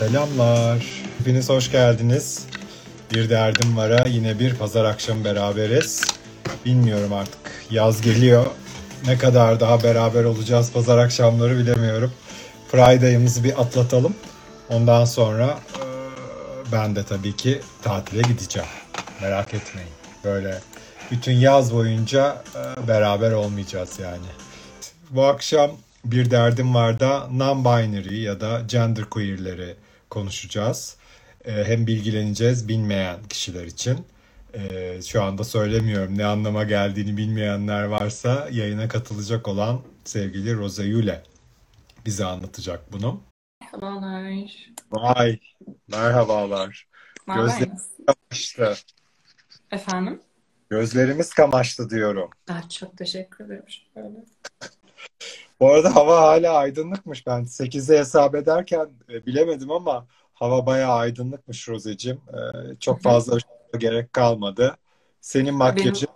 Selamlar. Hepiniz hoş geldiniz. Bir derdim vara yine bir pazar akşamı beraberiz. Bilmiyorum artık yaz geliyor. Ne kadar daha beraber olacağız pazar akşamları bilemiyorum. Friday'ımızı bir atlatalım. Ondan sonra ben de tabii ki tatile gideceğim. Merak etmeyin. Böyle bütün yaz boyunca beraber olmayacağız yani. Bu akşam bir derdim var da non-binary ya da genderqueer'leri konuşacağız. Ee, hem bilgileneceğiz bilmeyen kişiler için. Ee, şu anda söylemiyorum ne anlama geldiğini bilmeyenler varsa yayına katılacak olan sevgili Rosa Yule bize anlatacak bunu. Merhabalar. Vay merhabalar. Gözlerimiz kamaştı. Efendim? Gözlerimiz kamaştı diyorum. Ah, çok teşekkür ederim. Şöyle. Bu arada hava hala aydınlıkmış. Ben 8'de hesap ederken e, bilemedim ama hava bayağı aydınlıkmış Rozeciğim. E, çok fazla gerek kalmadı. Senin Benim makyajın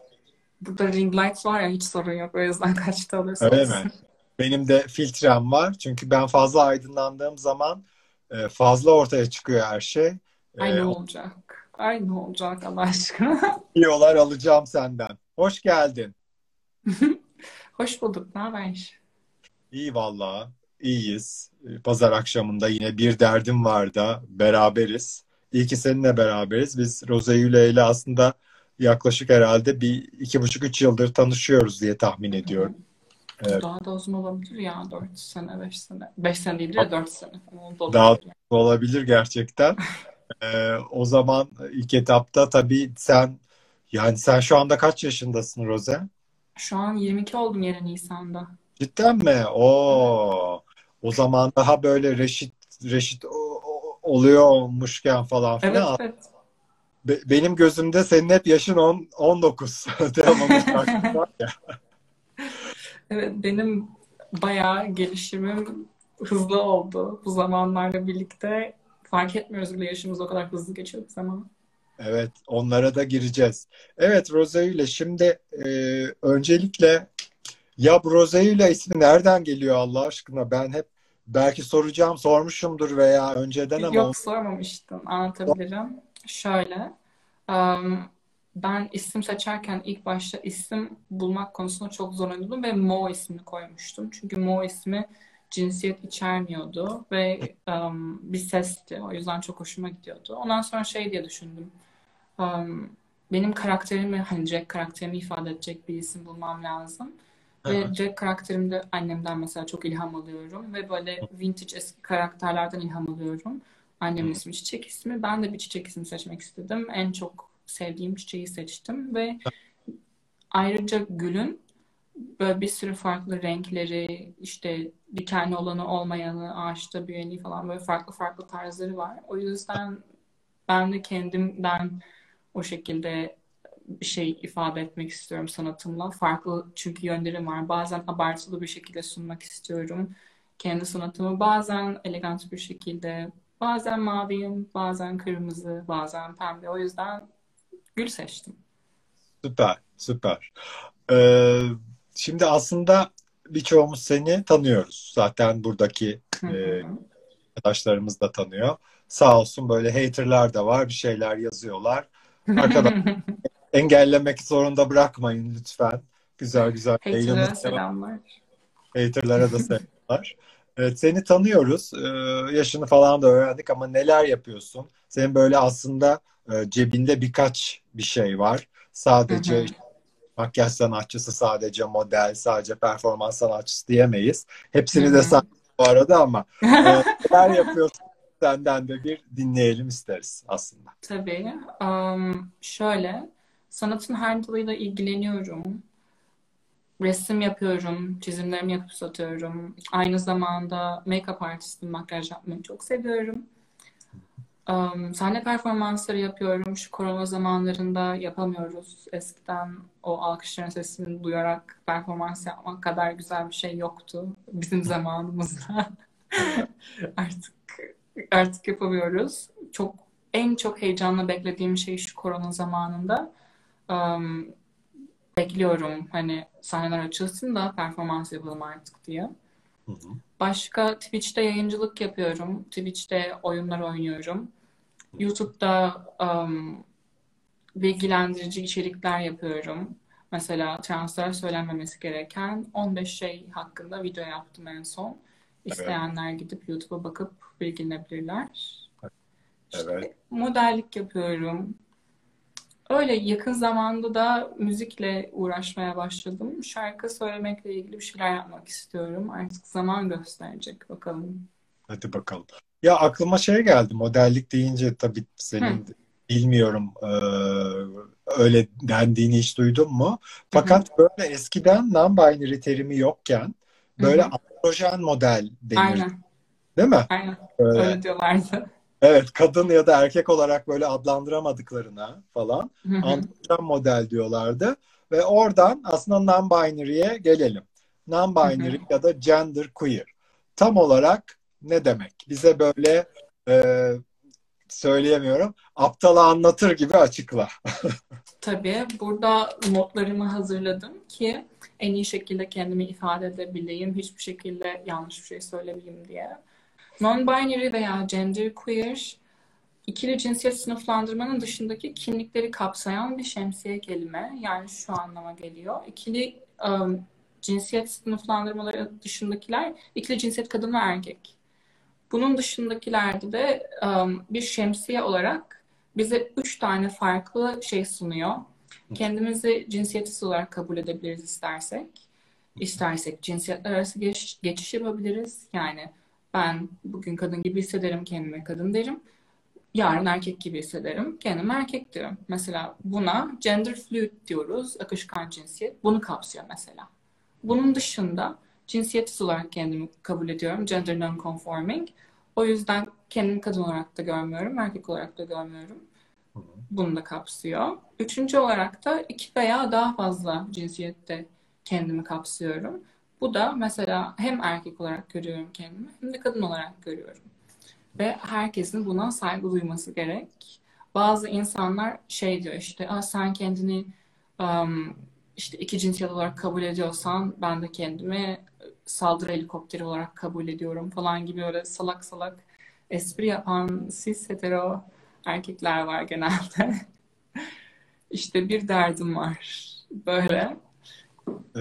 burada ring light var ya hiç sorun yok. O yüzden kaçta alırsa öyle olsun. mi? Benim de filtrem var. Çünkü ben fazla aydınlandığım zaman e, fazla ortaya çıkıyor her şey. E, ne olacak? Ay ne olacak Allah aşkına? Diyorlar alacağım senden. Hoş geldin. Hoş bulduk. Ne haber? İyi vallahi. İyiyiz. E, Pazar akşamında yine bir derdim var da beraberiz. İyi ki seninle beraberiz. Biz Roza Yüle ile aslında yaklaşık herhalde bir iki buçuk üç yıldır tanışıyoruz diye tahmin Hı hı. ediyorum. Evet. Daha da uzun olabilir ya. 4 sene, 5 sene. 5 sene değil de 4 sene falan da Daha olabilir. olabilir gerçekten. Ee, o zaman ilk etapta tabii sen yani sen şu anda kaç yaşındasın Roze? Şu an 22 oldum yeni Nisan'da. Cidden mi? Oo. O zaman daha böyle reşit reşit o- o- oluyormuşken falan Evet filan. evet. Be- benim gözümde senin hep yaşın 10, 19. Devamlı şarkı var ya. Evet benim bayağı gelişimim hızlı oldu bu zamanlarla birlikte. Fark etmiyoruz bile yaşımız o kadar hızlı geçiyor bir zaman. Evet, onlara da gireceğiz. Evet, ile şimdi e, öncelikle ya bu ile ismi nereden geliyor Allah aşkına? Ben hep belki soracağım, sormuşumdur veya önceden ama Yok sormamıştım. Anlatabilirim. Şöyle. em, ben isim seçerken ilk başta isim bulmak konusunda çok zorlanıyordum ve Mo ismini koymuştum. Çünkü Mo ismi cinsiyet içermiyordu ve em, bir sesti. O yüzden çok hoşuma gidiyordu. Ondan sonra şey diye düşündüm. Em, benim karakterimi, hani Jack karakterimi ifade edecek bir isim bulmam lazım. Hı Ve. Jack karakterimde annemden mesela çok ilham alıyorum ve böyle vintage eski karakterlerden ilham alıyorum. Annemin ismi Çiçek ismi. Ben de bir çiçek ismi seçmek istedim. En çok sevdiğim çiçeği seçtim ve ayrıca gülün böyle bir sürü farklı renkleri, işte dikenli olanı olmayanı, ağaçta büyüyeni falan böyle farklı farklı tarzları var. O yüzden ben de kendimden o şekilde bir şey ifade etmek istiyorum sanatımla. Farklı çünkü yönlerim var. Bazen abartılı bir şekilde sunmak istiyorum kendi sanatımı. Bazen elegant bir şekilde, bazen maviyim, bazen kırmızı, bazen pembe. O yüzden gül seçtim. Süper, süper. Ee, şimdi aslında birçoğumuz seni tanıyoruz. Zaten buradaki Hı e, arkadaşlarımız da tanıyor. Sağ olsun böyle haterlar da var, bir şeyler yazıyorlar. Arkadaş engellemek zorunda bırakmayın lütfen. Güzel güzel devam. selamlar. Haterlara da selamlar. Evet, seni tanıyoruz. Ee, yaşını falan da öğrendik ama neler yapıyorsun? Senin böyle aslında e, cebinde birkaç bir şey var. Hı Sadece hı. işte makyaj sanatçısı, sadece model, sadece performans sanatçısı diyemeyiz. Hı Hepsini de hı. say bu arada ama e, neler yapıyorsun? Senden de bir dinleyelim isteriz aslında. Tabii. Am, şöyle, sanatın her dalıyla ilgileniyorum. Resim yapıyorum, çizimlerimi yapıp satıyorum. Aynı zamanda make-up artistim, makyaj yapmayı çok seviyorum. Um, sahne performansları yapıyorum. Şu korona zamanlarında yapamıyoruz. Eskiden o alkışların sesini duyarak performans yapmak kadar güzel bir şey yoktu bizim zamanımızda. Artık artık yapamıyoruz. Çok en çok heyecanla beklediğim şey şu korona zamanında. Um, bekliyorum hani sahneler açılsın da performans yapalım artık diye. Hı hı. Başka Twitch'te yayıncılık yapıyorum. Twitch'te oyunlar oynuyorum. YouTube'da um, bilgilendirici içerikler yapıyorum. Mesela translar söylenmemesi gereken 15 şey hakkında video yaptım en son. İsteyenler gidip YouTube'a bakıp bilgilenebilirler. İşte Evet. modellik yapıyorum. Öyle yakın zamanda da müzikle uğraşmaya başladım. Şarkı söylemekle ilgili bir şeyler yapmak istiyorum. Artık zaman gösterecek bakalım. Hadi bakalım. Ya aklıma şey geldi. Modellik deyince tabii senin bilmiyorum eee, öyle dendiğini hiç duydun mu? Fakat böyle eskiden non-binary terimi yokken böyle Hı hı. Androjen model denir, Aynen, değil mi? aynen. Böyle, Öyle diyorlardı. evet, kadın ya da erkek olarak böyle adlandıramadıklarına falan Hı hı. androjen model diyorlardı. Ve oradan aslında non-binary'e gelelim. Non-binary ya da gender queer. Tam olarak ne demek? Bize böyle e, söyleyemiyorum. Aptala anlatır gibi açıkla. Tabii burada notlarımı hazırladım ki en iyi şekilde kendimi ifade edebileyim. Hiçbir şekilde yanlış bir şey söylemeyeyim diye. Non-binary veya genderqueer ikili cinsiyet sınıflandırmanın dışındaki kimlikleri kapsayan bir şemsiye kelime. Yani şu anlama geliyor. İkili um, cinsiyet sınıflandırmaları dışındakiler ikili cinsiyet kadın ve erkek. Bunun dışındakilerde de um, bir şemsiye olarak bize üç tane farklı şey sunuyor. Kendimizi cinsiyetsiz olarak kabul edebiliriz istersek. İstersek cinsiyetler arası geç- geçiş yapabiliriz. Yani ben bugün kadın gibi hissederim, kendime kadın derim. Yarın erkek gibi hissederim, kendimi erkek diyorum. Mesela buna gender fluid diyoruz, akışkan cinsiyet. Bunu kapsıyor mesela. Bunun dışında cinsiyetsiz olarak kendimi kabul ediyorum, gender non-conforming. O yüzden kendimi kadın olarak da görmüyorum, erkek olarak da görmüyorum. Bunu da kapsıyor. Üçüncü olarak da iki veya daha fazla cinsiyette kendimi kapsıyorum. Bu da mesela hem erkek olarak görüyorum kendimi hem de kadın olarak görüyorum. Ve herkesin buna saygı duyması gerek. Bazı insanlar şey diyor işte sen kendini um, işte iki cinsiyet olarak kabul ediyorsan ben de kendimi saldırı helikopteri olarak kabul ediyorum falan gibi öyle salak salak espri yapan cis hetero erkekler var genelde. İşte bir derdim var. Böyle. Ee,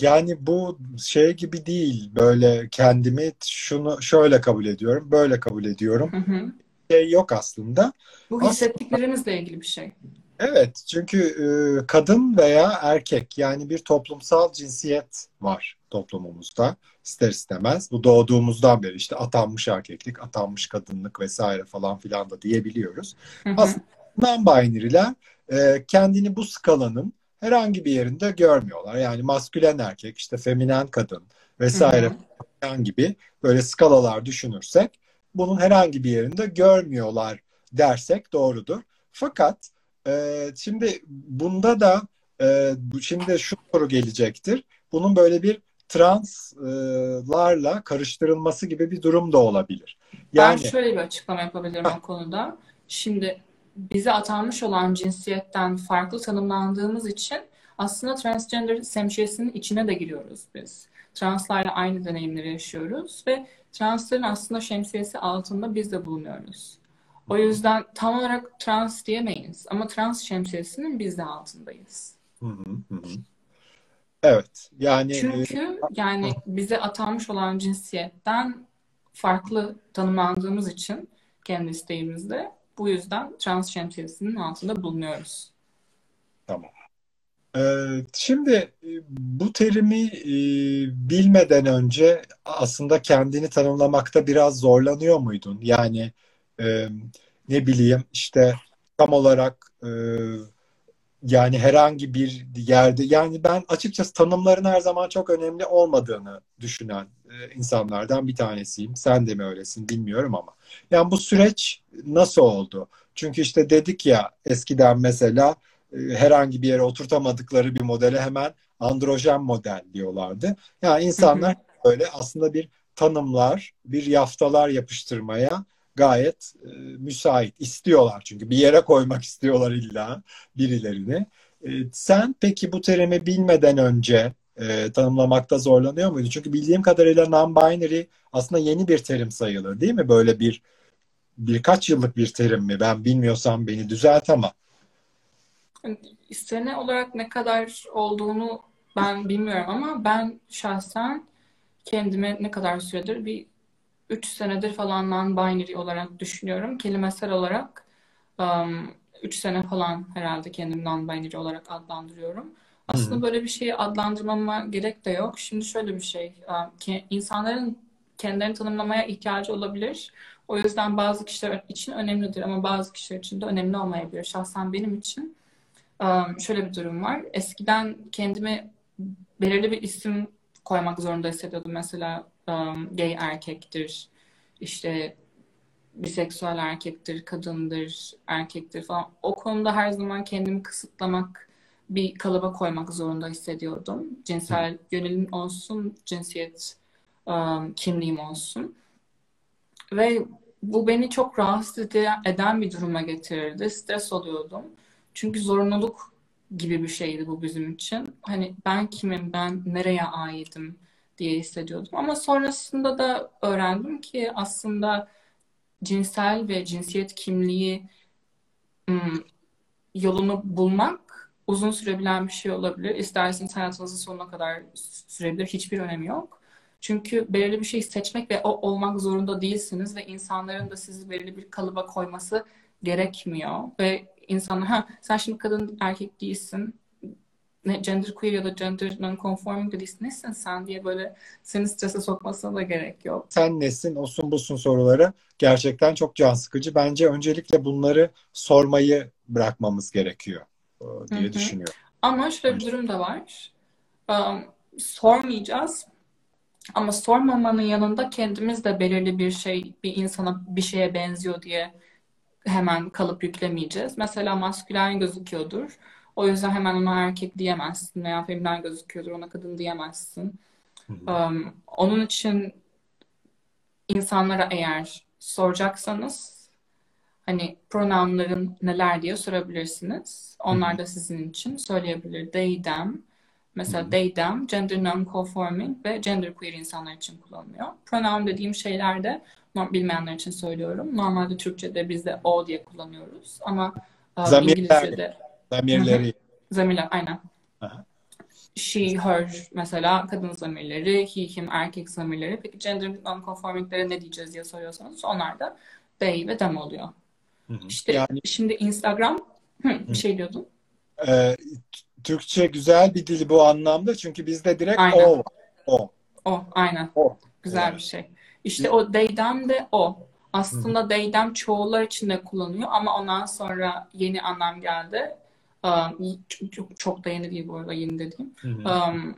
yani bu şey gibi değil. Böyle kendimi şunu şöyle kabul ediyorum, böyle kabul ediyorum. Hı hı. Şey yok aslında. Bu hissettiklerimizle ilgili bir şey. Evet çünkü e, kadın veya erkek yani bir toplumsal cinsiyet var toplumumuzda ister istemez. Bu doğduğumuzdan beri işte atanmış erkeklik, atanmış kadınlık vesaire falan filan da diyebiliyoruz. Hı hı. Aslında non-binary'ler e, kendini bu skalanın herhangi bir yerinde görmüyorlar. Yani maskülen erkek, işte feminen kadın vesaire hı. gibi böyle skalalar düşünürsek bunun herhangi bir yerinde görmüyorlar dersek doğrudur. Fakat e, şimdi bunda da e, şimdi şu soru gelecektir. Bunun böyle bir translarla karıştırılması gibi bir durum da olabilir. Ben Yani şöyle bir açıklama yapabilirim o konuda. Şimdi bize atanmış olan cinsiyetten farklı tanımlandığımız için aslında transgender semşiyesinin içine de giriyoruz biz. Translarla aynı deneyimleri yaşıyoruz ve transların aslında şemsiyesi altında biz de bulunuyoruz. O yüzden tam olarak trans diyemeyiz ama trans şemsiyesinin biz de altındayız. Hı hı, hı hı. Evet yani e, Çünkü yani bize atanmış olan cinsiyetten farklı tanımlandığımız için kendi isteğimizde bu yüzden trans şemsiyesinin altında bulunuyoruz. tamam. Ee, şimdi e, bu terimi e, bilmeden önce aslında kendini tanımlamakta biraz zorlanıyor muydun? Yani e, ne bileyim işte tam olarak e, yani herhangi bir yerde yani ben açıkçası tanımların her zaman çok önemli olmadığını düşünen e, insanlardan bir tanesiyim. Sen de mi öylesin bilmiyorum ama. Yani bu süreç nasıl oldu? Çünkü işte dedik ya eskiden mesela e, herhangi bir yere oturtamadıkları bir modele hemen androjen model diyorlardı. Yani insanlar böyle aslında bir tanımlar, bir yaftalar yapıştırmaya gayet e, müsait. istiyorlar çünkü bir yere koymak istiyorlar illa birilerini. E, sen peki bu terimi bilmeden önce e, tanımlamakta zorlanıyor muydu? Çünkü bildiğim kadarıyla non-binary aslında yeni bir terim sayılır değil mi? Böyle bir birkaç yıllık bir terim mi? Ben bilmiyorsam beni düzelt ama. Sene olarak ne kadar olduğunu ben bilmiyorum ama ben şahsen kendime ne kadar süredir bir 3 senedir falan non-binary olarak düşünüyorum. Kelimesel olarak 3 um, sene falan herhalde kendimi non-binary olarak adlandırıyorum. Aslında böyle bir şeyi adlandırmama gerek de yok. Şimdi şöyle bir şey, insanların kendilerini tanımlamaya ihtiyacı olabilir. O yüzden bazı kişiler için önemlidir ama bazı kişiler için de önemli olmayabilir. Şahsen benim için şöyle bir durum var. Eskiden kendimi belirli bir isim koymak zorunda hissediyordum. Mesela um, gay erkektir, işte biseksüel erkektir, kadındır, erkektir falan. O konuda her zaman kendimi kısıtlamak, bir kalıba koymak zorunda hissediyordum. Cinsel yönelim olsun, cinsiyet um, kimliğim olsun. Ve bu beni çok rahatsız eden bir duruma getirirdi. Stres oluyordum. Çünkü zorunluluk gibi bir şeydi bu bizim için. Hani ben kimim, ben nereye aitim diye hissediyordum. Ama sonrasında da öğrendim ki aslında cinsel ve cinsiyet kimliği yolunu bulmak uzun sürebilen bir şey olabilir. İsterseniz hayatınızın sonuna kadar sürebilir. Hiçbir önemi yok. Çünkü belirli bir şey seçmek ve o olmak zorunda değilsiniz ve insanların da sizi belirli bir kalıba koyması gerekmiyor. Ve insanlar ha sen şimdi kadın erkek değilsin ne gender queer ya da gender non-conforming de değilsin. Nesin sen diye böyle seni strese sokmasına da gerek yok. Sen nesin, olsun busun soruları gerçekten çok can sıkıcı. Bence öncelikle bunları sormayı bırakmamız gerekiyor e, diye Hı-hı. düşünüyorum. Ama şöyle bir durum da var. Um, sormayacağız. Ama sormamanın yanında kendimiz de belirli bir şey, bir insana bir şeye benziyor diye hemen kalıp yüklemeyeceğiz. Mesela maskülen gözüküyordur. O yüzden hemen ona erkek diyemezsin veya feminen gözüküyordur ona kadın diyemezsin. Um, onun için insanlara eğer soracaksanız hani pronounların neler diye sorabilirsiniz. Onlar da sizin için söyleyebilir. They, them. Mesela they, them, gender non-conforming ve gender queer insanlar için kullanılıyor. Pronoun dediğim şeyler de bilmeyenler için söylüyorum. Normalde Türkçe'de biz de o diye kullanıyoruz ama Zamirler, İngilizce'de zamirleri. Zamirler aynen. Aha. She, her mesela kadın zamirleri, he, him erkek zamirleri. Peki gender non-conforming'lere ne diyeceğiz diye soruyorsanız onlar da they ve them oluyor. Hı hı. İşte yani, şimdi Instagram hı, bir şey diyordun. E, Türkçe güzel bir dil bu anlamda çünkü bizde direkt aynen. o. O. O aynen. O. Güzel yani. bir şey. İşte o they'den de o. Aslında Hı. they'den çoğullar için de kullanıyor ama ondan sonra yeni anlam geldi. Um, çok, çok da yeni değil bu arada yeni dediğim. Um,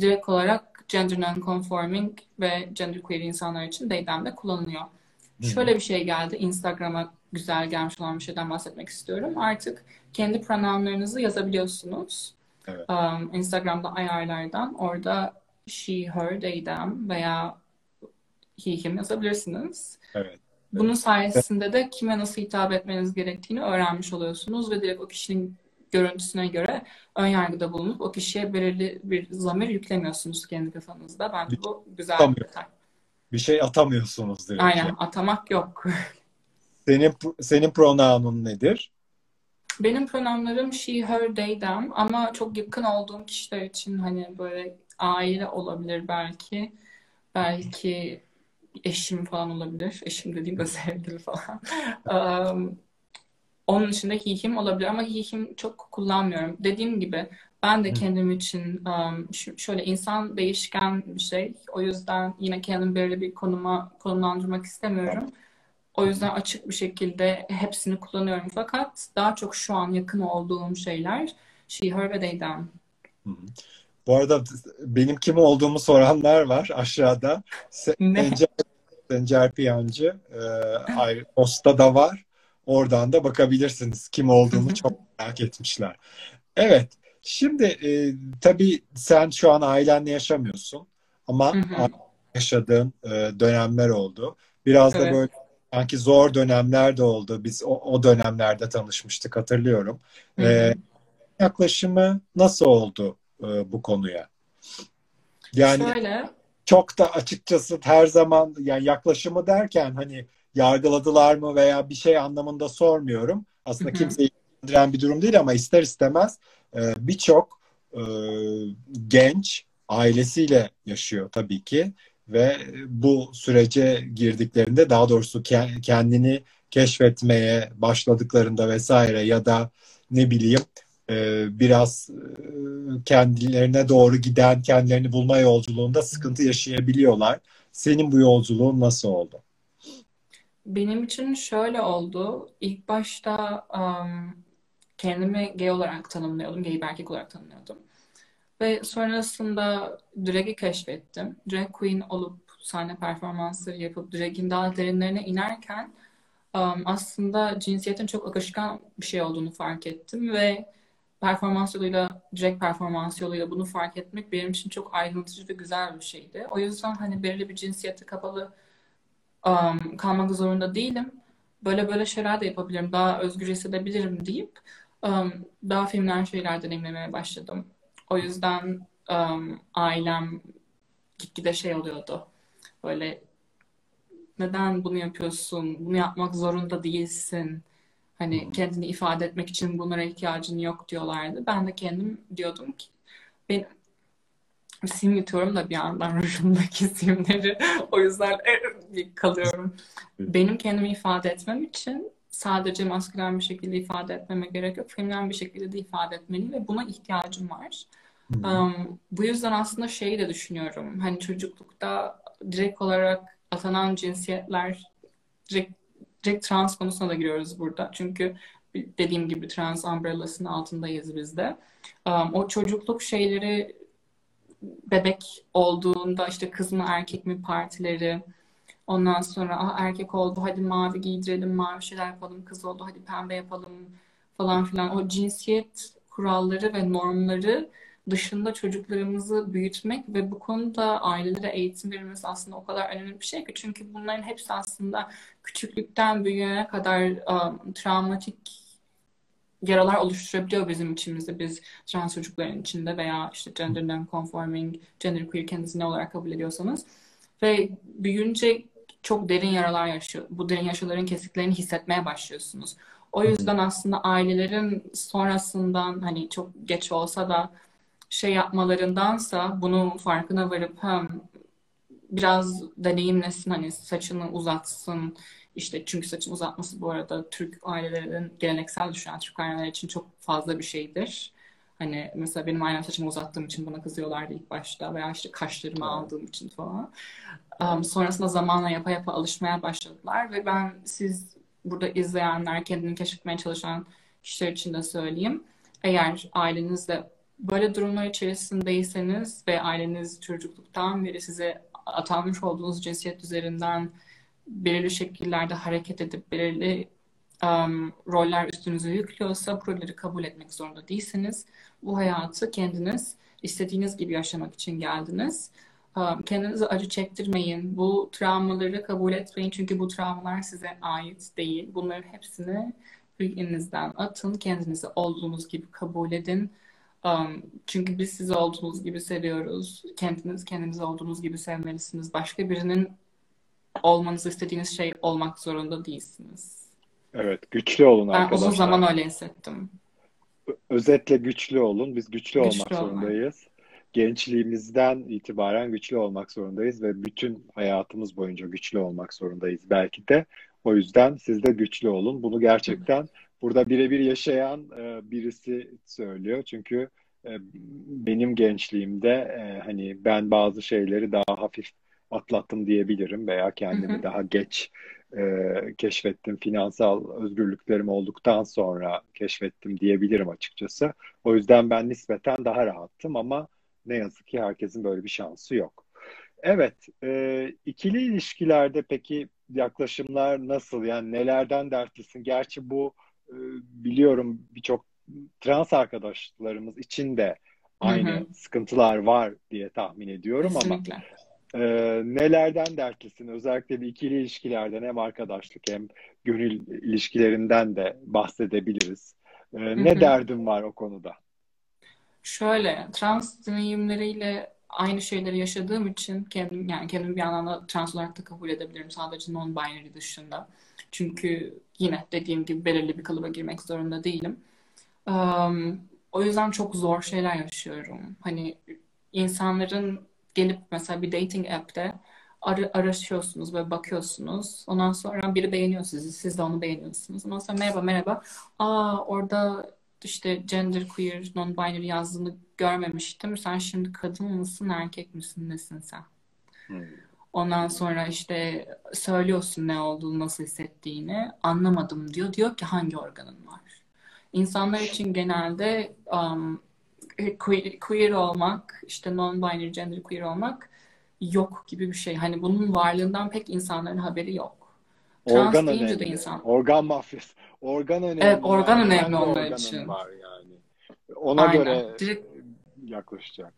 direkt olarak gender non-conforming ve gender queer insanlar için they'den de kullanılıyor. Hı. Şöyle bir şey geldi. Instagram'a güzel gelmiş olan bir şeyden bahsetmek istiyorum. Artık kendi pronounlarınızı yazabiliyorsunuz. Evet. Um, Instagram'da ayarlardan orada she, her, they, them veya he, him yazabilirsiniz. Evet. Bunun sayesinde de kime nasıl hitap etmeniz gerektiğini öğrenmiş oluyorsunuz ve direkt o kişinin görüntüsüne göre ön yargıda bulunup o kişiye belirli bir zamir yüklemiyorsunuz kendi kafanızda. Bence bu güzel bir detay. Bir şey atamıyorsunuz direkt. Aynen şey. atamak yok. senin senin pronounun nedir? Benim pronounlarım she, her, they, them ama çok yakın olduğum kişiler için hani böyle aile olabilir belki. Belki eşim falan olabilir. Eşim dediğimde sevgili falan. um, onun dışında hihim olabilir ama hihim çok kullanmıyorum. Dediğim gibi ben de kendim için um, şöyle insan değişken bir şey. O yüzden yine kendimi böyle bir konuma konumlandırmak istemiyorum. O yüzden açık bir şekilde hepsini kullanıyorum. Fakat daha çok şu an yakın olduğum şeyler she, her ve they, them. Bu arada benim kim olduğumu soranlar var aşağıda. Sencer, Sencer Piyancı e, posta da var. Oradan da bakabilirsiniz kim olduğumu çok merak etmişler. Evet. Şimdi e, tabii sen şu an ailenle yaşamıyorsun ama yaşadığın e, dönemler oldu. Biraz evet. da böyle sanki zor dönemler de oldu. Biz o, o dönemlerde tanışmıştık hatırlıyorum. E, yaklaşımı nasıl oldu e, bu konuya? Yani Şöyle, çok da açıkçası her zaman yani yaklaşımı derken hani yargıladılar mı veya bir şey anlamında sormuyorum. Aslında kimseyi ilgilendiren bir durum değil ama ister istemez e, birçok e, genç ailesiyle yaşıyor tabii ki ve bu sürece girdiklerinde daha doğrusu ke- kendini keşfetmeye başladıklarında vesaire ya da ne bileyim e, biraz kendilerine doğru giden kendilerini bulma yolculuğunda sıkıntı yaşayabiliyorlar. Senin bu yolculuğun nasıl oldu? Benim için şöyle oldu. İlk başta um, kendimi gay olarak tanımlıyordum, gay bir erkek olarak tanımlıyordum. Ve sonrasında drag'i keşfettim. Drag queen olup sahne performansları yapıp drag'in daha derinlerine inerken um, aslında cinsiyetin çok akışkan bir şey olduğunu fark ettim ve performans yoluyla, drag performans yoluyla bunu fark etmek benim için çok aydınlatıcı ve güzel bir şeydi. O yüzden hani belirli bir cinsiyete kapalı um, kalmak zorunda değilim. Böyle böyle şeyler de yapabilirim, daha özgür hissedebilirim deyip um, daha feminen şeyler deneyimlemeye başladım. O yüzden um, ailem gitgide şey oluyordu. Böyle neden bunu yapıyorsun? Bunu yapmak zorunda değilsin. Hani kendini ifade etmek için bunlara ihtiyacın yok diyorlardı. Ben de kendim diyordum ki ben sim yutuyorum da bir yandan rujumdaki simleri. O yüzden kalıyorum. Benim kendimi ifade etmem için sadece maskülen bir şekilde ifade etmeme gerek yok. Feminen bir şekilde de ifade etmeliyim ve buna ihtiyacım var. Um, bu yüzden aslında şeyi de düşünüyorum. Hani çocuklukta direkt olarak atanan cinsiyetler direkt, direkt trans konusuna da giriyoruz burada. Çünkü dediğim gibi trans umbrellasının altındayız biz de. Um, o çocukluk şeyleri bebek olduğunda işte kız mı erkek mi partileri ondan sonra ah, erkek oldu hadi mavi giydirelim mavi şeyler yapalım kız oldu hadi pembe yapalım falan filan. O cinsiyet kuralları ve normları dışında çocuklarımızı büyütmek ve bu konuda ailelere eğitim verilmesi aslında o kadar önemli bir şey ki çünkü bunların hepsi aslında küçüklükten büyüyene kadar um, travmatik yaralar oluşturabiliyor bizim içimizde biz trans çocukların içinde veya işte gender non-conforming, gender queer kendinizi ne olarak kabul ediyorsanız ve büyüyünce çok derin yaralar yaşıyor. Bu derin yaşaların kesiklerini hissetmeye başlıyorsunuz. O yüzden aslında ailelerin sonrasından hani çok geç olsa da şey yapmalarındansa bunun farkına varıp hem biraz deneyimlesin hani saçını uzatsın işte çünkü saçın uzatması bu arada Türk ailelerinin geleneksel düşünen Türk aileler için çok fazla bir şeydir. Hani mesela benim ailem saçımı uzattığım için bana kızıyorlardı ilk başta veya işte kaşlarımı aldığım için falan. Um, sonrasında zamanla yapa yapa alışmaya başladılar ve ben siz burada izleyenler kendini keşfetmeye çalışan kişiler için de söyleyeyim. Eğer ailenizde böyle durumlar içerisindeyseniz ve aileniz çocukluktan beri size atanmış olduğunuz cinsiyet üzerinden belirli şekillerde hareket edip belirli um, roller üstünüze yüklüyorsa bu rolleri kabul etmek zorunda değilsiniz. Bu hayatı kendiniz istediğiniz gibi yaşamak için geldiniz. Um, kendinize acı çektirmeyin. Bu travmaları kabul etmeyin. Çünkü bu travmalar size ait değil. Bunların hepsini bünyenizden atın. Kendinizi olduğunuz gibi kabul edin. Um, çünkü biz sizi olduğunuz gibi seviyoruz. Kendiniz kendinizi olduğunuz gibi sevmelisiniz. Başka birinin olmanızı istediğiniz şey olmak zorunda değilsiniz. Evet, güçlü olun Ben arkadaşlar. uzun zaman öyle hissettim. Özetle güçlü olun. Biz güçlü olmak Güçlü olmak. zorundayız. Gençliğimizden itibaren güçlü olmak zorundayız ve bütün hayatımız boyunca güçlü olmak zorundayız belki de. O yüzden siz de güçlü olun. Bunu gerçekten burada birebir yaşayan e, birisi söylüyor. Çünkü e, benim gençliğimde e, hani ben bazı şeyleri daha hafif atlattım diyebilirim veya kendimi Hı hı. daha geç e, keşfettim. Finansal özgürlüklerim olduktan sonra keşfettim diyebilirim açıkçası. O yüzden ben nispeten daha rahattım ama ne yazık ki herkesin böyle bir şansı yok. Evet, e, ikili ilişkilerde peki yaklaşımlar nasıl? Yani nelerden dertlisin? Gerçi bu e, biliyorum birçok trans arkadaşlarımız için de Hı aynı hı. sıkıntılar var diye tahmin ediyorum ama Kesinlikle. E, nelerden dertlisin? Özellikle bir ikili ilişkilerden hem arkadaşlık hem gönül ilişkilerinden de bahsedebiliriz. E, Hı ne hı. derdin var o konuda? Şöyle, trans deneyimleriyle aynı şeyleri yaşadığım için kendim yani kendimi bir anlamda trans olarak da kabul edebilirim sadece non-binary dışında. Çünkü yine dediğim gibi belirli bir kalıba girmek zorunda değilim. Um, o yüzden çok zor şeyler yaşıyorum. Hani insanların gelip mesela bir dating app'te ar araşıyorsunuz ve bakıyorsunuz. Ondan sonra biri beğeniyor sizi, siz de onu beğeniyorsunuz. Ondan sonra merhaba merhaba. Aa orada işte gender queer, non-binary yazdığını görmemiştim. Sen şimdi kadın mısın, erkek misin, nesin sen? Hmm. Ondan sonra işte söylüyorsun ne olduğunu, nasıl hissettiğini. Anlamadım diyor. Diyor ki hangi organın var? İnsanlar için genelde um, queer, queer olmak, işte non-binary gender queer olmak yok gibi bir şey. Hani bunun varlığından pek insanların haberi yok. Trans Organ deyince önemli. de insan. Organ mafyası. Organ önemli. Evet, organ yani. önemli onlar için. var yani. Ona Aynen. göre Direkt yaklaşacak.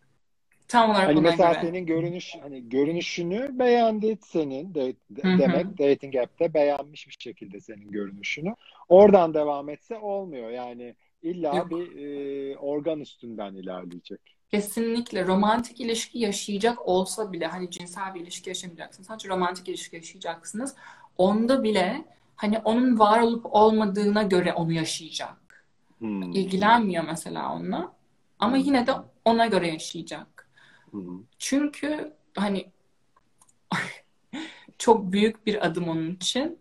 tam olarak Hani mesela göre. senin görünüş hani görünüşünü beğendi senin de, de- demek dating app'te beğenmiş bir şekilde senin görünüşünü. Oradan devam etse olmuyor. Yani illa Yok. bir e, organ üstünden ilerleyecek. Kesinlikle romantik ilişki yaşayacak olsa bile hani cinsel bir ilişki yaşamayacaksınız. Sadece romantik ilişki yaşayacaksınız. Onda bile hani onun var olup olmadığına göre onu yaşayacak. Hmm. İlgilenmiyor mesela onunla. Ama Hmm. yine de ona göre yaşayacak. Hmm. Çünkü hani çok büyük bir adım onun için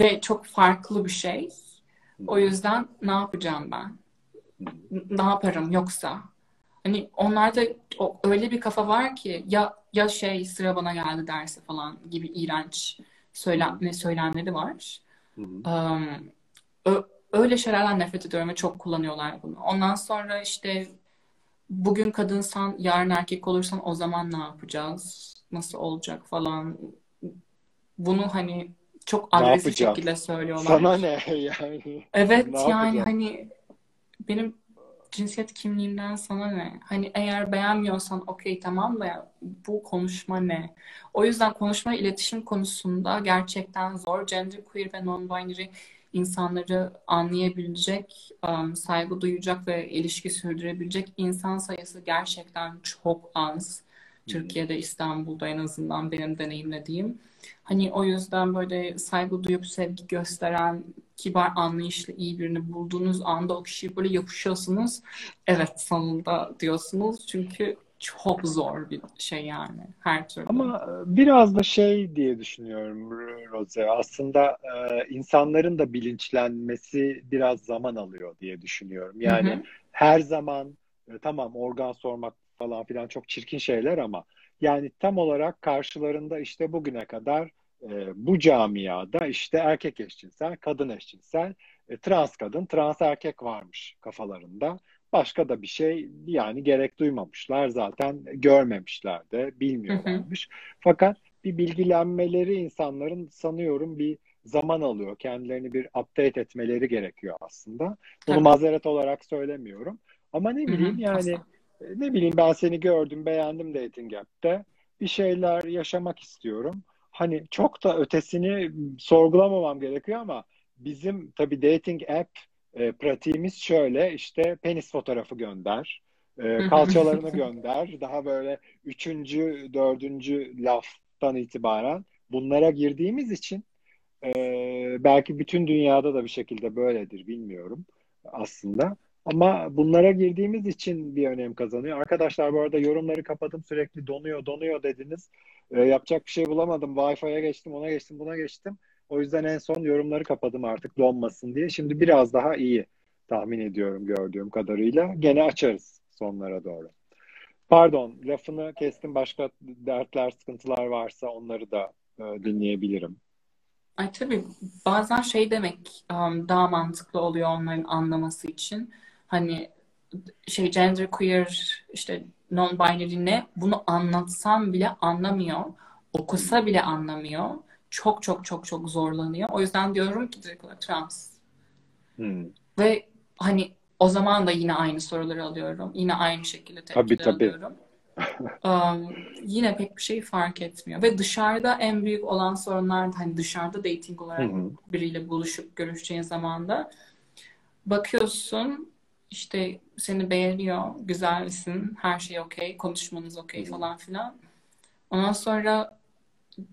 ve çok farklı bir şey. O yüzden ne yapacağım ben? Ne yaparım yoksa? Hani onlarda öyle bir kafa var ki ya ya şey sıra bana geldi derse falan gibi iğrenç söylenme söylemleri var. Um, öyle şeylerden nefret ediyorum ve çok kullanıyorlar bunu. Ondan sonra işte bugün kadınsan yarın erkek olursan o zaman ne yapacağız? Nasıl olacak falan. Bunu hani çok agresif şekilde söylüyorlar. Sana ne yani? Evet Ne yani hani benim cinsiyet kimliğimden sana ne? Hani eğer beğenmiyorsan okey tamam da bu konuşma ne? O yüzden konuşma iletişim konusunda gerçekten zor. Genderqueer ve non-binary insanları anlayabilecek, um, saygı duyacak ve ilişki sürdürebilecek insan sayısı gerçekten çok az. Türkiye'de, İstanbul'da en azından benim deneyimlediğim. Hani o yüzden böyle saygı duyup sevgi gösteren, kibar, anlayışlı, iyi birini bulduğunuz anda o kişiye böyle yapışıyorsunuz. Evet sonunda diyorsunuz. Çünkü çok zor bir şey yani her türlü. Ama e, biraz da şey diye düşünüyorum Rose. Aslında e, insanların da bilinçlenmesi biraz zaman alıyor diye düşünüyorum. Hı Yani hı. her zaman e, tamam organ sormak falan filan çok çirkin şeyler ama yani tam olarak karşılarında işte bugüne kadar e, bu camiada işte erkek eşcinsel, kadın eşcinsel, e, trans kadın, trans erkek varmış kafalarında. Başka da bir şey yani gerek duymamışlar zaten görmemişler de Hı hı. bilmiyorlarmış. Fakat bir bilgilenmeleri insanların sanıyorum bir zaman alıyor. Kendilerini bir update etmeleri gerekiyor aslında. Bunu Tabii. mazeret olarak söylemiyorum. Ama ne Hı hı. bileyim yani Asla. Ne bileyim ben seni gördüm beğendim dating app'te. Bir şeyler yaşamak istiyorum. Hani çok da ötesini sorgulamamam gerekiyor ama bizim tabii dating app e, pratiğimiz şöyle işte penis fotoğrafı gönder, e, kalçalarını gönder. Daha böyle üçüncü, dördüncü laftan itibaren bunlara girdiğimiz için e, belki bütün dünyada da bir şekilde böyledir bilmiyorum aslında. Ama bunlara girdiğimiz için bir önem kazanıyor. Arkadaşlar bu arada yorumları kapadım sürekli donuyor donuyor dediniz. E, yapacak bir şey bulamadım. Wi-Fi'ye geçtim, ona geçtim, buna geçtim. O yüzden en son yorumları kapadım artık donmasın diye. Şimdi biraz daha iyi tahmin ediyorum gördüğüm kadarıyla. Gene açarız sonlara doğru. Pardon, lafını kestim. Başka dertler, sıkıntılar varsa onları da e, dinleyebilirim. Ay tabii bazen şey demek um, daha mantıklı oluyor onların anlaması için. Hani şey genderqueer işte non-binary ne bunu anlatsam bile anlamıyor. Okusa bile anlamıyor. Çok çok çok çok zorlanıyor. O yüzden diyorum ki direkt olarak trans. Hmm. Ve hani o zaman da yine aynı soruları alıyorum. Yine aynı şekilde Tabii tepkiler tabii. alıyorum. Um, yine pek bir şey fark etmiyor. Ve dışarıda en büyük olan sorunlar da hani dışarıda dating olarak hı. biriyle buluşup görüşeceğin zaman da bakıyorsun işte seni beğeniyor, güzelsin, her şey okey, konuşmanız okey falan filan. Ondan sonra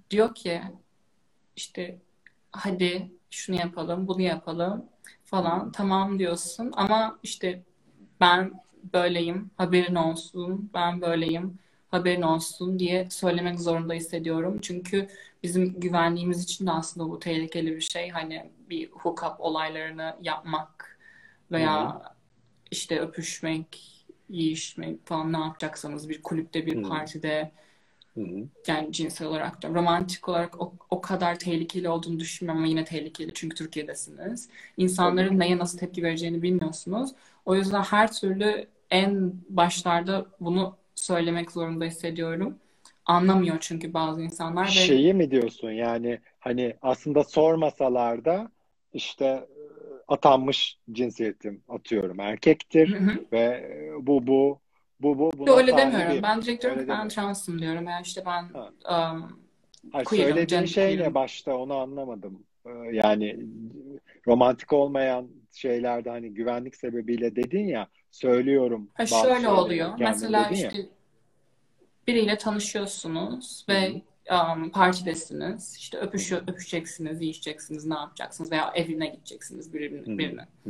diyor ki işte hadi şunu yapalım, bunu yapalım falan. Tamam diyorsun ama işte ben böyleyim, haberin olsun, ben böyleyim, haberin olsun diye söylemek zorunda hissediyorum. Çünkü bizim güvenliğimiz için de aslında bu tehlikeli bir şey. Hani bir hookup olaylarını yapmak veya işte öpüşmek, yiyişmek falan ne yapacaksanız bir kulüpte, bir partide Hı hı. yani cinsel olarak da romantik olarak o, o kadar tehlikeli olduğunu düşünmüyorum ama yine tehlikeli çünkü Türkiye'desiniz. İnsanların neye nasıl tepki vereceğini bilmiyorsunuz. O yüzden her türlü en başlarda bunu söylemek zorunda hissediyorum. Anlamıyor çünkü bazı insanlar ve Şeyi mi diyorsun yani hani aslında sormasalar da işte atanmış cinsiyetim atıyorum erkektir Hı hı. ve e, bu bu bu bu buna öyle demiyorum. sahibim. Ben direkt diyorum Öyle ben transım diyorum. Yani işte ben Ha. um, Hayır, söylediğin şey ne başta onu anlamadım. Ee, Yani romantik olmayan şeylerde hani güvenlik sebebiyle dedin ya söylüyorum Ha şöyle oluyor. Mesela dedin ya. işte biriyle tanışıyorsunuz Hı hı. Um, partidesiniz. İşte öpüşüyor, öpüşeceksiniz, yiyeceksiniz, ne yapacaksınız veya evine gideceksiniz birinin, hı. birine. Hı.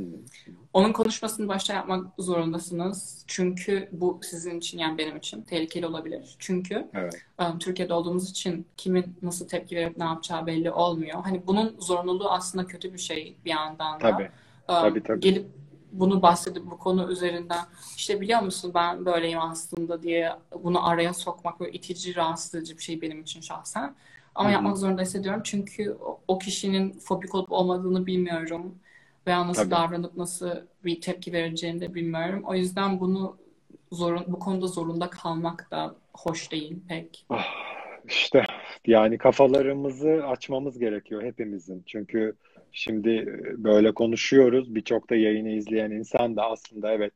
Onun konuşmasını başta yapmak zorundasınız. Çünkü bu sizin için yani benim için tehlikeli olabilir. Çünkü Evet. um, Türkiye'de olduğumuz için kimin nasıl tepki verip ne yapacağı belli olmuyor. Hani bunun zorunluluğu aslında kötü bir şey bir yandan da. Tabii. Tabii Um, tabii. gelip bunu bahsedip bu konu üzerinden işte biliyor musun ben böyleyim aslında diye bunu araya sokmak böyle itici, rahatsız edici bir şey benim için şahsen. Ama Hı hı. yapmak zorunda hissediyorum çünkü o, o kişinin fobik olup olmadığını bilmiyorum veya nasıl Tabii. davranıp nasıl bir tepki vereceğini de bilmiyorum. O yüzden bunu zorun, bu konuda zorunda kalmak da hoş değil pek. Ah, işte yani kafalarımızı açmamız gerekiyor hepimizin. Çünkü şimdi böyle konuşuyoruz. Birçok da yayını izleyen insan da aslında evet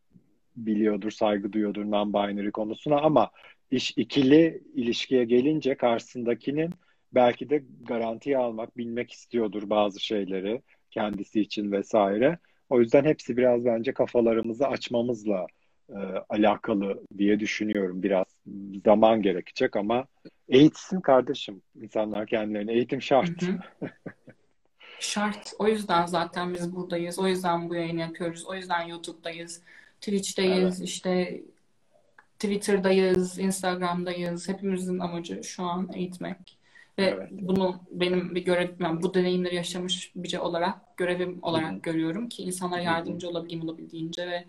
biliyordur, saygı duyuyordur non-binary konusuna ama iş ikili ilişkiye gelince karşısındakinin belki de garantiye almak, bilmek istiyordur bazı şeyleri kendisi için vesaire. O yüzden hepsi biraz bence kafalarımızı açmamızla e, alakalı diye düşünüyorum. Biraz zaman gerekecek ama eğitsin kardeşim insanlar kendilerini. Eğitim şart. Hı hı. Şart. O yüzden zaten biz buradayız. O yüzden bu yayını yapıyoruz. O yüzden YouTube'dayız. Twitch'teyiz, Evet. işte Twitter'dayız, Instagram'dayız. Hepimizin amacı şu an eğitmek. Ve Evet. bunu benim bir görevim, bu deneyimleri yaşamış biri olarak görevim olarak görüyorum ki insanlara yardımcı olabileyim olabildiğince ve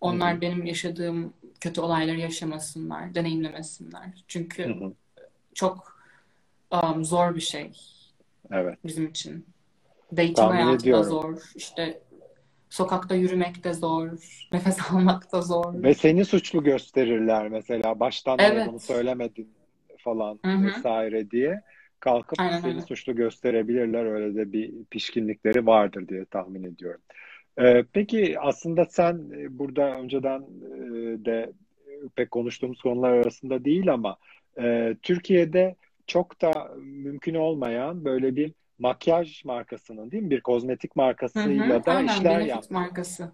onlar hı. benim yaşadığım kötü olayları yaşamasınlar, deneyimlemesinler. Çünkü hı. çok um, zor bir şey Evet. bizim için. Dating Tahmin hayatı da ediyorum. zor. İşte sokakta yürümek de zor. Nefes almak da zor. Ve seni suçlu gösterirler mesela. Baştan niye bunu Evet. söylemedin falan Hı hı. vesaire diye kalkıp Aynen seni öyle. suçlu gösterebilirler. Öyle de bir pişkinlikleri vardır diye tahmin ediyorum. Ee, peki aslında sen e, burada önceden e, de pek konuştuğumuz konular arasında değil ama e, Türkiye'de çok da mümkün olmayan böyle bir makyaj markasının değil mi? Bir kozmetik Hı hı. markasıyla da Aynen işler yaptın. markası.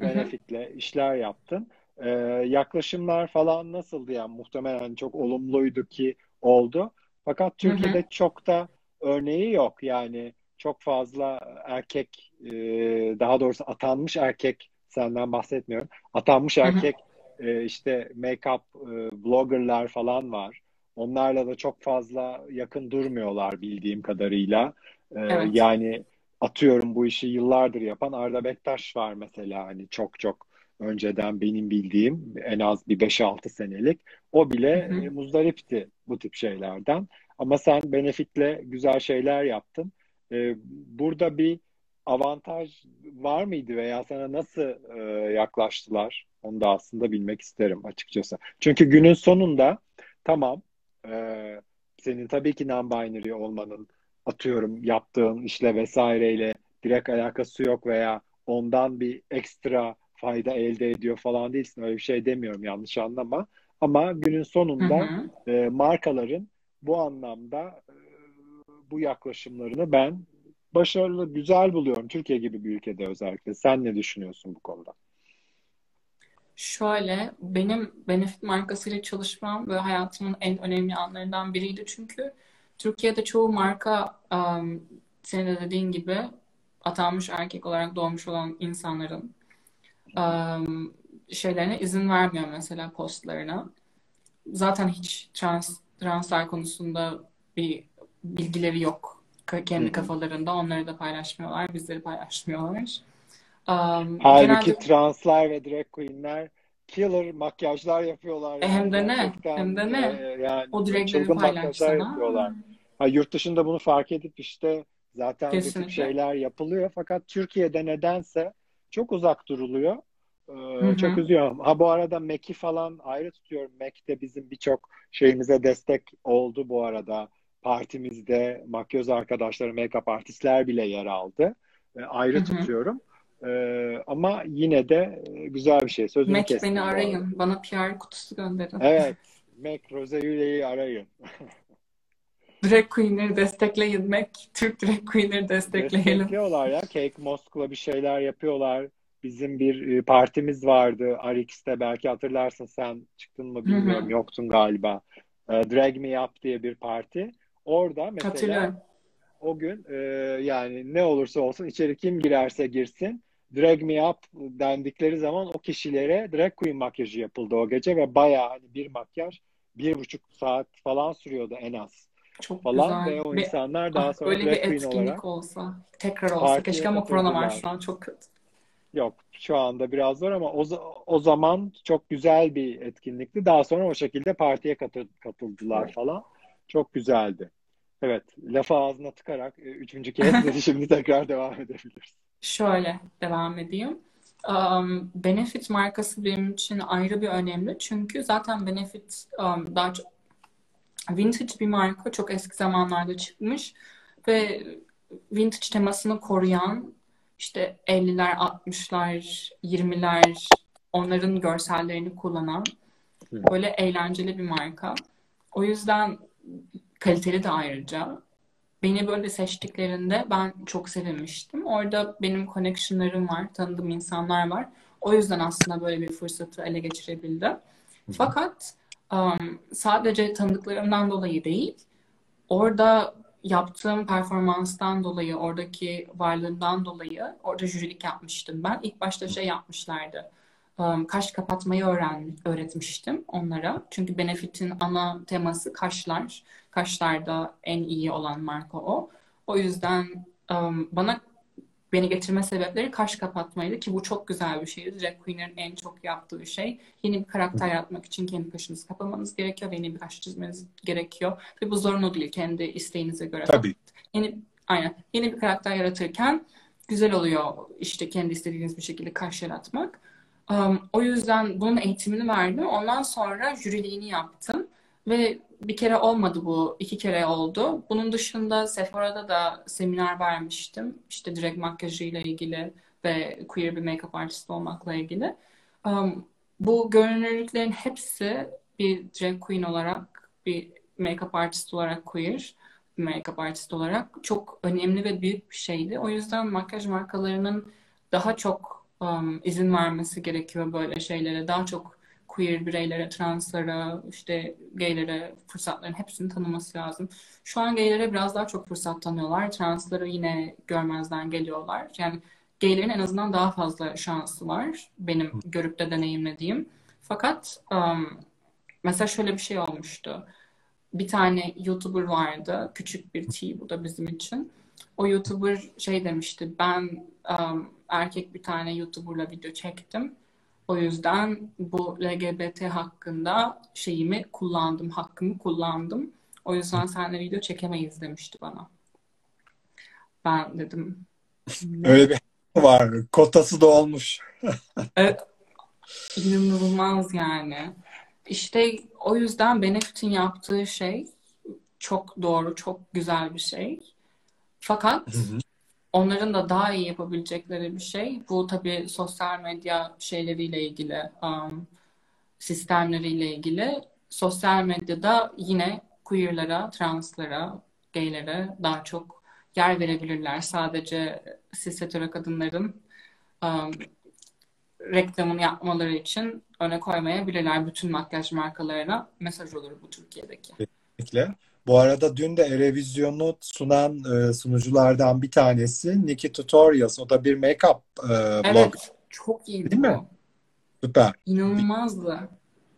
Hı hı. Benefit'le işler yaptın. Ee, yaklaşımlar falan nasıldı yani muhtemelen çok olumluydu ki oldu. Fakat Hı hı. Türkiye'de çok da örneği yok. Yani çok fazla erkek e, daha doğrusu atanmış erkek senden bahsetmiyorum. Atanmış Hı hı. erkek e, işte make-up e, bloggerlar falan var. Onlarla da çok fazla yakın durmuyorlar bildiğim kadarıyla. E, Evet. yani atıyorum bu işi yıllardır yapan Arda Bektaş var mesela hani çok çok önceden benim bildiğim en az bir 5-6 senelik. O Hı bile hı. e, muzdaripti bu tip şeylerden. Ama sen Benefit'le güzel şeyler yaptın. E, burada bir avantaj var mıydı veya sana nasıl e, yaklaştılar? Onu da aslında bilmek isterim açıkçası. Çünkü günün sonunda tamam e, senin tabii ki non-binary olmanın atıyorum yaptığın işle vesaireyle direkt alakası yok veya ondan bir ekstra fayda elde ediyor falan değilsin. Öyle bir şey demiyorum yanlış anlama. Ama günün Hı sonunda hı. e, markaların bu anlamda e, bu yaklaşımlarını ben başarılı, güzel buluyorum. Türkiye gibi bir ülkede özellikle. Sen ne düşünüyorsun bu konuda? Şöyle, benim Benefit markasıyla çalışmam ve hayatımın en önemli anlarından biriydi çünkü Türkiye'de çoğu marka um, senin de dediğin gibi atanmış erkek olarak doğmuş olan insanların um, şeylerine izin vermiyor mesela postlarına. Zaten hiç trans translar konusunda bir bilgileri yok kendi kafalarında. Onları da paylaşmıyorlar, bizleri paylaşmıyorlar. Um, Halbuki genelde translar ve drag queenler killer makyajlar yapıyorlar. E, hem de ne? Hem de ne? e, yani O makyajlar paylaşsana. yapıyorlar. Ha, yurt dışında bunu fark edip işte zaten bu tip şeyler yapılıyor. Fakat Türkiye'de nedense çok uzak duruluyor. Ee, çok üzüyorum. Ha bu arada Mac'i falan ayrı tutuyorum. Mac de bizim birçok şeyimize destek oldu bu arada. Partimizde makyöz arkadaşları, make-up artistler bile yer aldı. Ee, ayrı Hı hı. tutuyorum. Ee, ama yine de e, güzel bir şey. Sözünü Mac beni arayın. Bana PR kutusu gönderin. Evet. Mac Rose Yule'yi arayın. Drag Queen'leri destekleyin Mac. Türk Drag Queen'leri destekleyelim. Destekliyorlar ya. Cake Mosk'la bir şeyler yapıyorlar. Bizim bir e, partimiz vardı Arix'te belki hatırlarsın sen çıktın mı bilmiyorum Hı hı. yoktun galiba. E, Drag Me Up diye bir parti. Orada mesela. O gün e, yani ne olursa olsun içeri kim girerse girsin Drag Me Up dendikleri zaman o kişilere drag queen makyajı yapıldı o gece ve bayağı hani bir makyaj bir buçuk saat falan sürüyordu en az Çok falan güzel. ve o Bir, insanlar daha ah, sonra böyle bir drag queen etkinlik olarak olsa. Tekrar olsa. Keşke ama korona var şu an. Çok kötü. Yok şu anda biraz zor ama o, o zaman çok güzel bir etkinlikti. Daha sonra o şekilde partiye katı- katıldılar falan. Çok güzeldi. Evet, lafı ağzına tıkarak e, üçüncü kez dedi şimdi tekrar devam edebiliriz. Şöyle devam edeyim. Um, Benefit markası benim için ayrı bir önemli. Çünkü zaten Benefit um, daha çok vintage bir marka. Çok eski zamanlarda çıkmış ve vintage temasını koruyan işte 50'ler, 60'lar, 20'ler onların görsellerini kullanan böyle eğlenceli bir marka. O yüzden kaliteli de ayrıca. Beni böyle seçtiklerinde ben çok sevinmiştim. Orada benim connectionlarım var, tanıdığım insanlar var. O yüzden aslında böyle bir fırsatı ele geçirebildim. Fakat um, sadece tanıdıklarımdan dolayı değil, orada yaptığım performanstan dolayı, oradaki varlığımdan dolayı orada jürilik yapmıştım ben. İlk başta şey yapmışlardı. Um, kaş kapatmayı öğren, öğretmiştim onlara. Çünkü Benefit'in ana teması kaşlar. Kaşlarda en iyi olan marka o. O yüzden um, bana beni getirme sebepleri kaş kapatmaydı ki bu çok güzel bir şeydi. Drag Queen'lerin en çok yaptığı şey. Yeni bir karakter yaratmak için kendi kaşınızı kapamanız gerekiyor ve yeni bir kaş çizmeniz gerekiyor. Ve bu zorunlu değil. Kendi isteğinize göre. Tabii. Yeni, aynen. Yeni bir karakter yaratırken güzel oluyor işte kendi istediğiniz bir şekilde kaş yaratmak. Um, o yüzden bunun eğitimini verdim. Ondan sonra jüriliğini yaptım. Ve bir kere olmadı bu, iki kere oldu. Bunun dışında Sephora'da da seminer vermiştim. İşte direkt makyajıyla ilgili ve queer bir make-up artist olmakla ilgili. Um, bu görünürlüklerin hepsi bir drag queen olarak, bir make-up artist olarak queer, bir make-up artist olarak çok önemli ve büyük bir şeydi. O yüzden makyaj markalarının daha çok um, izin vermesi gerekiyor böyle şeylere. Daha çok queer bireylere, translara, işte gaylere fırsatların hepsini tanıması lazım. Şu an gaylere biraz daha çok fırsat tanıyorlar. Transları yine görmezden geliyorlar. Yani gaylerin en azından daha fazla şansı var. Benim görüp de deneyimlediğim. Fakat um, mesela şöyle bir şey olmuştu. Bir tane YouTuber vardı. Küçük bir T bu da bizim için. O YouTuber şey demişti. Ben um, erkek bir tane YouTuber'la video çektim. O yüzden bu LGBT hakkında şeyimi kullandım, hakkımı kullandım. O yüzden seninle video çekemeyiz demişti bana. Ben dedim? Öyle bir var. Kotası da olmuş. Evet, inanılmaz yani. İşte o yüzden Benefit'in yaptığı şey çok doğru, çok güzel bir şey. Fakat Hı hı. Onların da daha iyi yapabilecekleri bir şey. Bu tabii sosyal medya şeyleriyle ilgili, um, sistemleriyle ilgili. Sosyal medyada yine queer'lara, translara, gaylere daha çok yer verebilirler. Sadece cis kadınların um, reklamını yapmaları için öne koymayabilirler. Bütün makyaj markalarına mesaj olur bu Türkiye'deki. Kesinlikle. Bu arada dün de Erevizyon'u sunan e, sunuculardan bir tanesi Nikki Tutorials. O da bir make-up e, blog. Evet, çok iyiydi Değil mi? Süper. İnanılmazdı.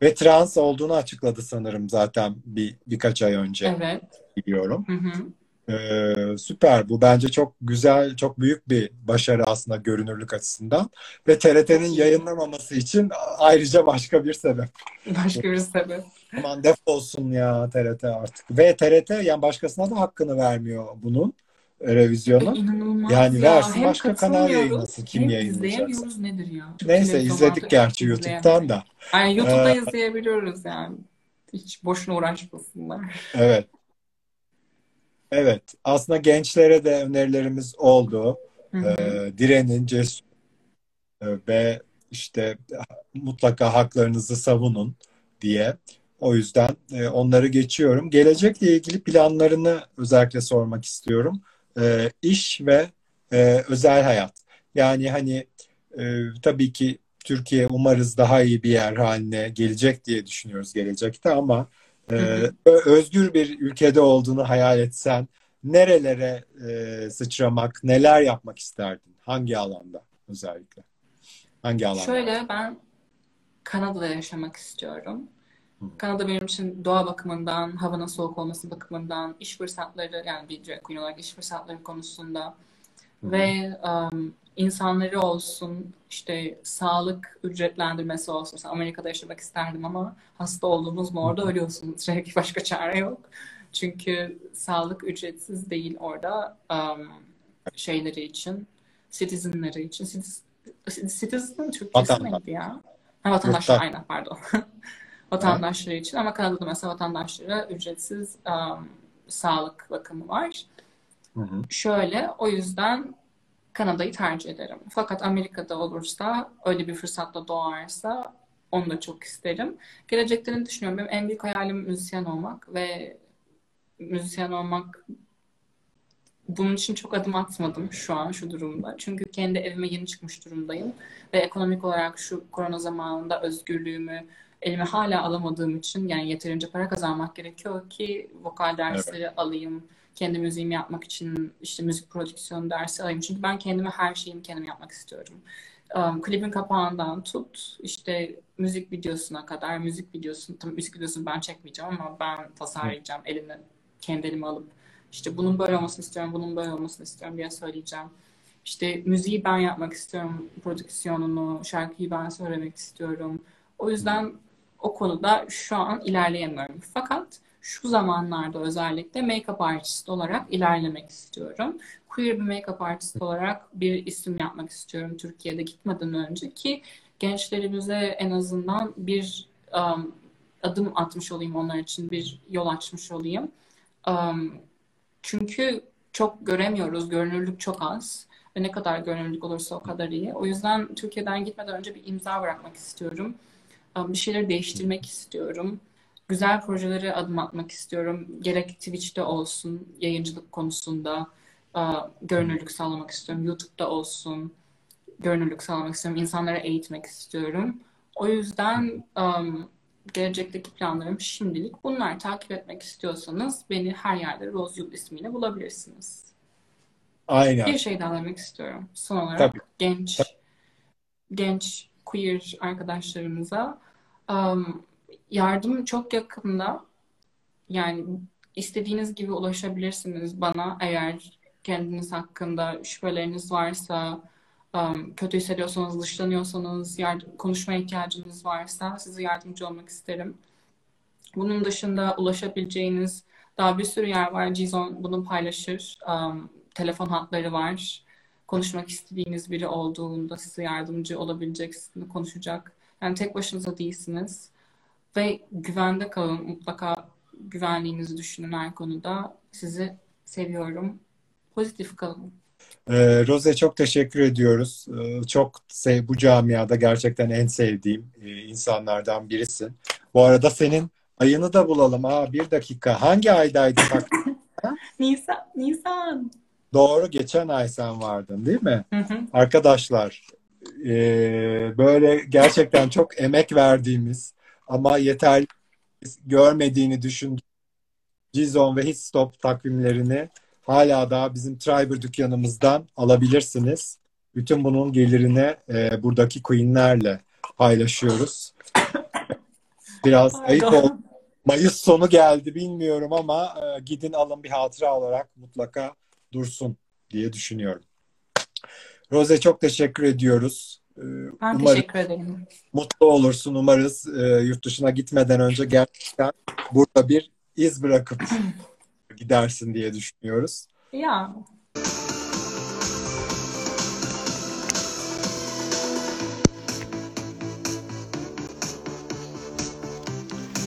Ve trans olduğunu açıkladı sanırım zaten bir birkaç ay önce Evet. biliyorum. Hı hı. Ee, süper. Bu bence çok güzel, çok büyük bir başarı aslında görünürlük açısından. Ve TRT'nin yayınlamaması için ayrıca başka bir sebep. Başka bir sebep. Aman defolsun ya TRT artık. Ve TRT yani başkasına da hakkını vermiyor bunun revizyonun. İnanılmaz Yani ya. versin Hem başka kanal yayınlasın. Kim hem izleyemiyoruz nedir ya? Çok Neyse izledik gerçi. YouTube'dan da. Yani YouTube'da Ee, izleyebiliyoruz yani. Hiç boşuna uğraşmasınlar. Evet. Evet. Aslında gençlere de önerilerimiz oldu. Hı hı. Ee, direnin, cesur e, ve işte mutlaka haklarınızı savunun diye. O yüzden e, onları geçiyorum. Gelecekle ilgili planlarını özellikle sormak istiyorum. E, iş ve e, özel hayat. Yani hani e, tabii ki Türkiye umarız daha iyi bir yer haline gelecek diye düşünüyoruz gelecekte ama e, Hı ö- özgür bir ülkede olduğunu hayal etsen nerelere e, sıçramak, neler yapmak isterdin? Hangi alanda özellikle? Hangi alanda? Şöyle ben Kanada'da yaşamak istiyorum. Kanada benim için doğa bakımından, havanın soğuk olması bakımından, iş fırsatları yani bir drag queen olarak iş fırsatları konusunda Hı hı. ve um, insanları olsun, işte sağlık ücretlendirmesi olsun. Mesela Amerika'da yaşamak isterdim ama hasta olduğunuz mu orada ölüyorsunuz. Direkt başka çare yok. Çünkü sağlık ücretsiz değil orada um, şeyleri için, citizenleri için. Citizen, citizen Türkçesi Vatandaş. neydi ya? Ha, vatandaşlar aynen pardon. Vatandaşları için ama Kanada'da mesela vatandaşlara ücretsiz um, sağlık bakımı var. Hı hı. Şöyle, o yüzden Kanada'yı tercih ederim. Fakat Amerika'da olursa, öyle bir fırsatla doğarsa onu da çok isterim. Gelecekte ne düşünüyorum? Benim en büyük hayalim müzisyen olmak ve müzisyen olmak bunun için çok adım atmadım şu an şu durumda. Çünkü kendi evime yeni çıkmış durumdayım ve ekonomik olarak şu korona zamanında özgürlüğümü elime hala alamadığım için yani yeterince para kazanmak gerekiyor ki vokal dersleri alayım. Kendi müziğimi yapmak için işte müzik prodüksiyonu dersi alayım. Çünkü ben kendime her şeyimi kendim yapmak istiyorum. Um, klibin kapağından tut işte müzik videosuna kadar müzik videosunu tabii müzik videosunu ben çekmeyeceğim ama ben tasarlayacağım elimle kendi elime alıp işte bunun böyle olmasını istiyorum, bunun böyle olmasını istiyorum diye söyleyeceğim. İşte müziği ben yapmak istiyorum, prodüksiyonunu, şarkıyı ben söylemek istiyorum. O yüzden o konuda şu an ilerleyemiyorum. Fakat şu zamanlarda özellikle make-up artist olarak ilerlemek istiyorum. Queer bir make-up artist olarak bir isim yapmak istiyorum Türkiye'de gitmeden önce ki gençlerimize en azından bir um, adım atmış olayım onlar için, bir yol açmış olayım. Um, çünkü çok göremiyoruz, görünürlük çok az ve ne kadar görünürlük olursa o kadar iyi. O yüzden Türkiye'den gitmeden önce bir imza bırakmak istiyorum. Bir şeyleri değiştirmek istiyorum. Güzel projelere adım atmak istiyorum. Gerek Twitch'te olsun, yayıncılık konusunda görünürlük sağlamak istiyorum. YouTube'da olsun, görünürlük sağlamak istiyorum. İnsanlara eğitmek istiyorum. O yüzden gelecekteki planlarım şimdilik bunlar. Takip etmek istiyorsanız beni her yerde Rose Yul ismiyle bulabilirsiniz. Aynen. Bir şey daha demek istiyorum. Son olarak Tabii. genç genç queer arkadaşlarımıza um, yardım çok yakında. Yani istediğiniz gibi ulaşabilirsiniz bana eğer kendiniz hakkında şüpheleriniz varsa, um, kötü hissediyorsanız, dışlanıyorsanız, yardım, konuşmaya ihtiyacınız varsa size yardımcı olmak isterim. Bunun dışında ulaşabileceğiniz daha bir sürü yer var. Cizon bunu paylaşır. Um, telefon hatları var. Konuşmak istediğiniz biri olduğunda size yardımcı olabilecek, konuşacak. Yani tek başınıza değilsiniz. Ve güvende kalın. Mutlaka güvenliğinizi düşünün her konuda. Sizi seviyorum. Pozitif kalın. Ee, Rose çok teşekkür ediyoruz. Ee, çok sev bu camiada gerçekten en sevdiğim e, insanlardan birisin. Bu arada senin ayını da bulalım. Aa, bir dakika. Hangi aydaydı? Bak, Nisan, Nisan. doğru geçen ay sen vardın değil mi? Hı hı. Arkadaşlar Ee, böyle gerçekten çok emek verdiğimiz ama yeterli görmediğini düşündüğüm Gizon ve Hitstop takvimlerini hala da bizim Triber dükkanımızdan alabilirsiniz. Bütün bunun gelirini e, buradaki coinlerle paylaşıyoruz. Biraz ayıp Pardon. oldu. Mayıs sonu geldi bilmiyorum ama e, gidin alın bir hatıra olarak mutlaka dursun diye düşünüyorum. Rose çok teşekkür ediyoruz. E, Ben umarım teşekkür ederim. mutlu olursun. Umarız e, yurt dışına gitmeden önce gerçekten burada bir iz bırakıp gidersin diye düşünüyoruz. Ya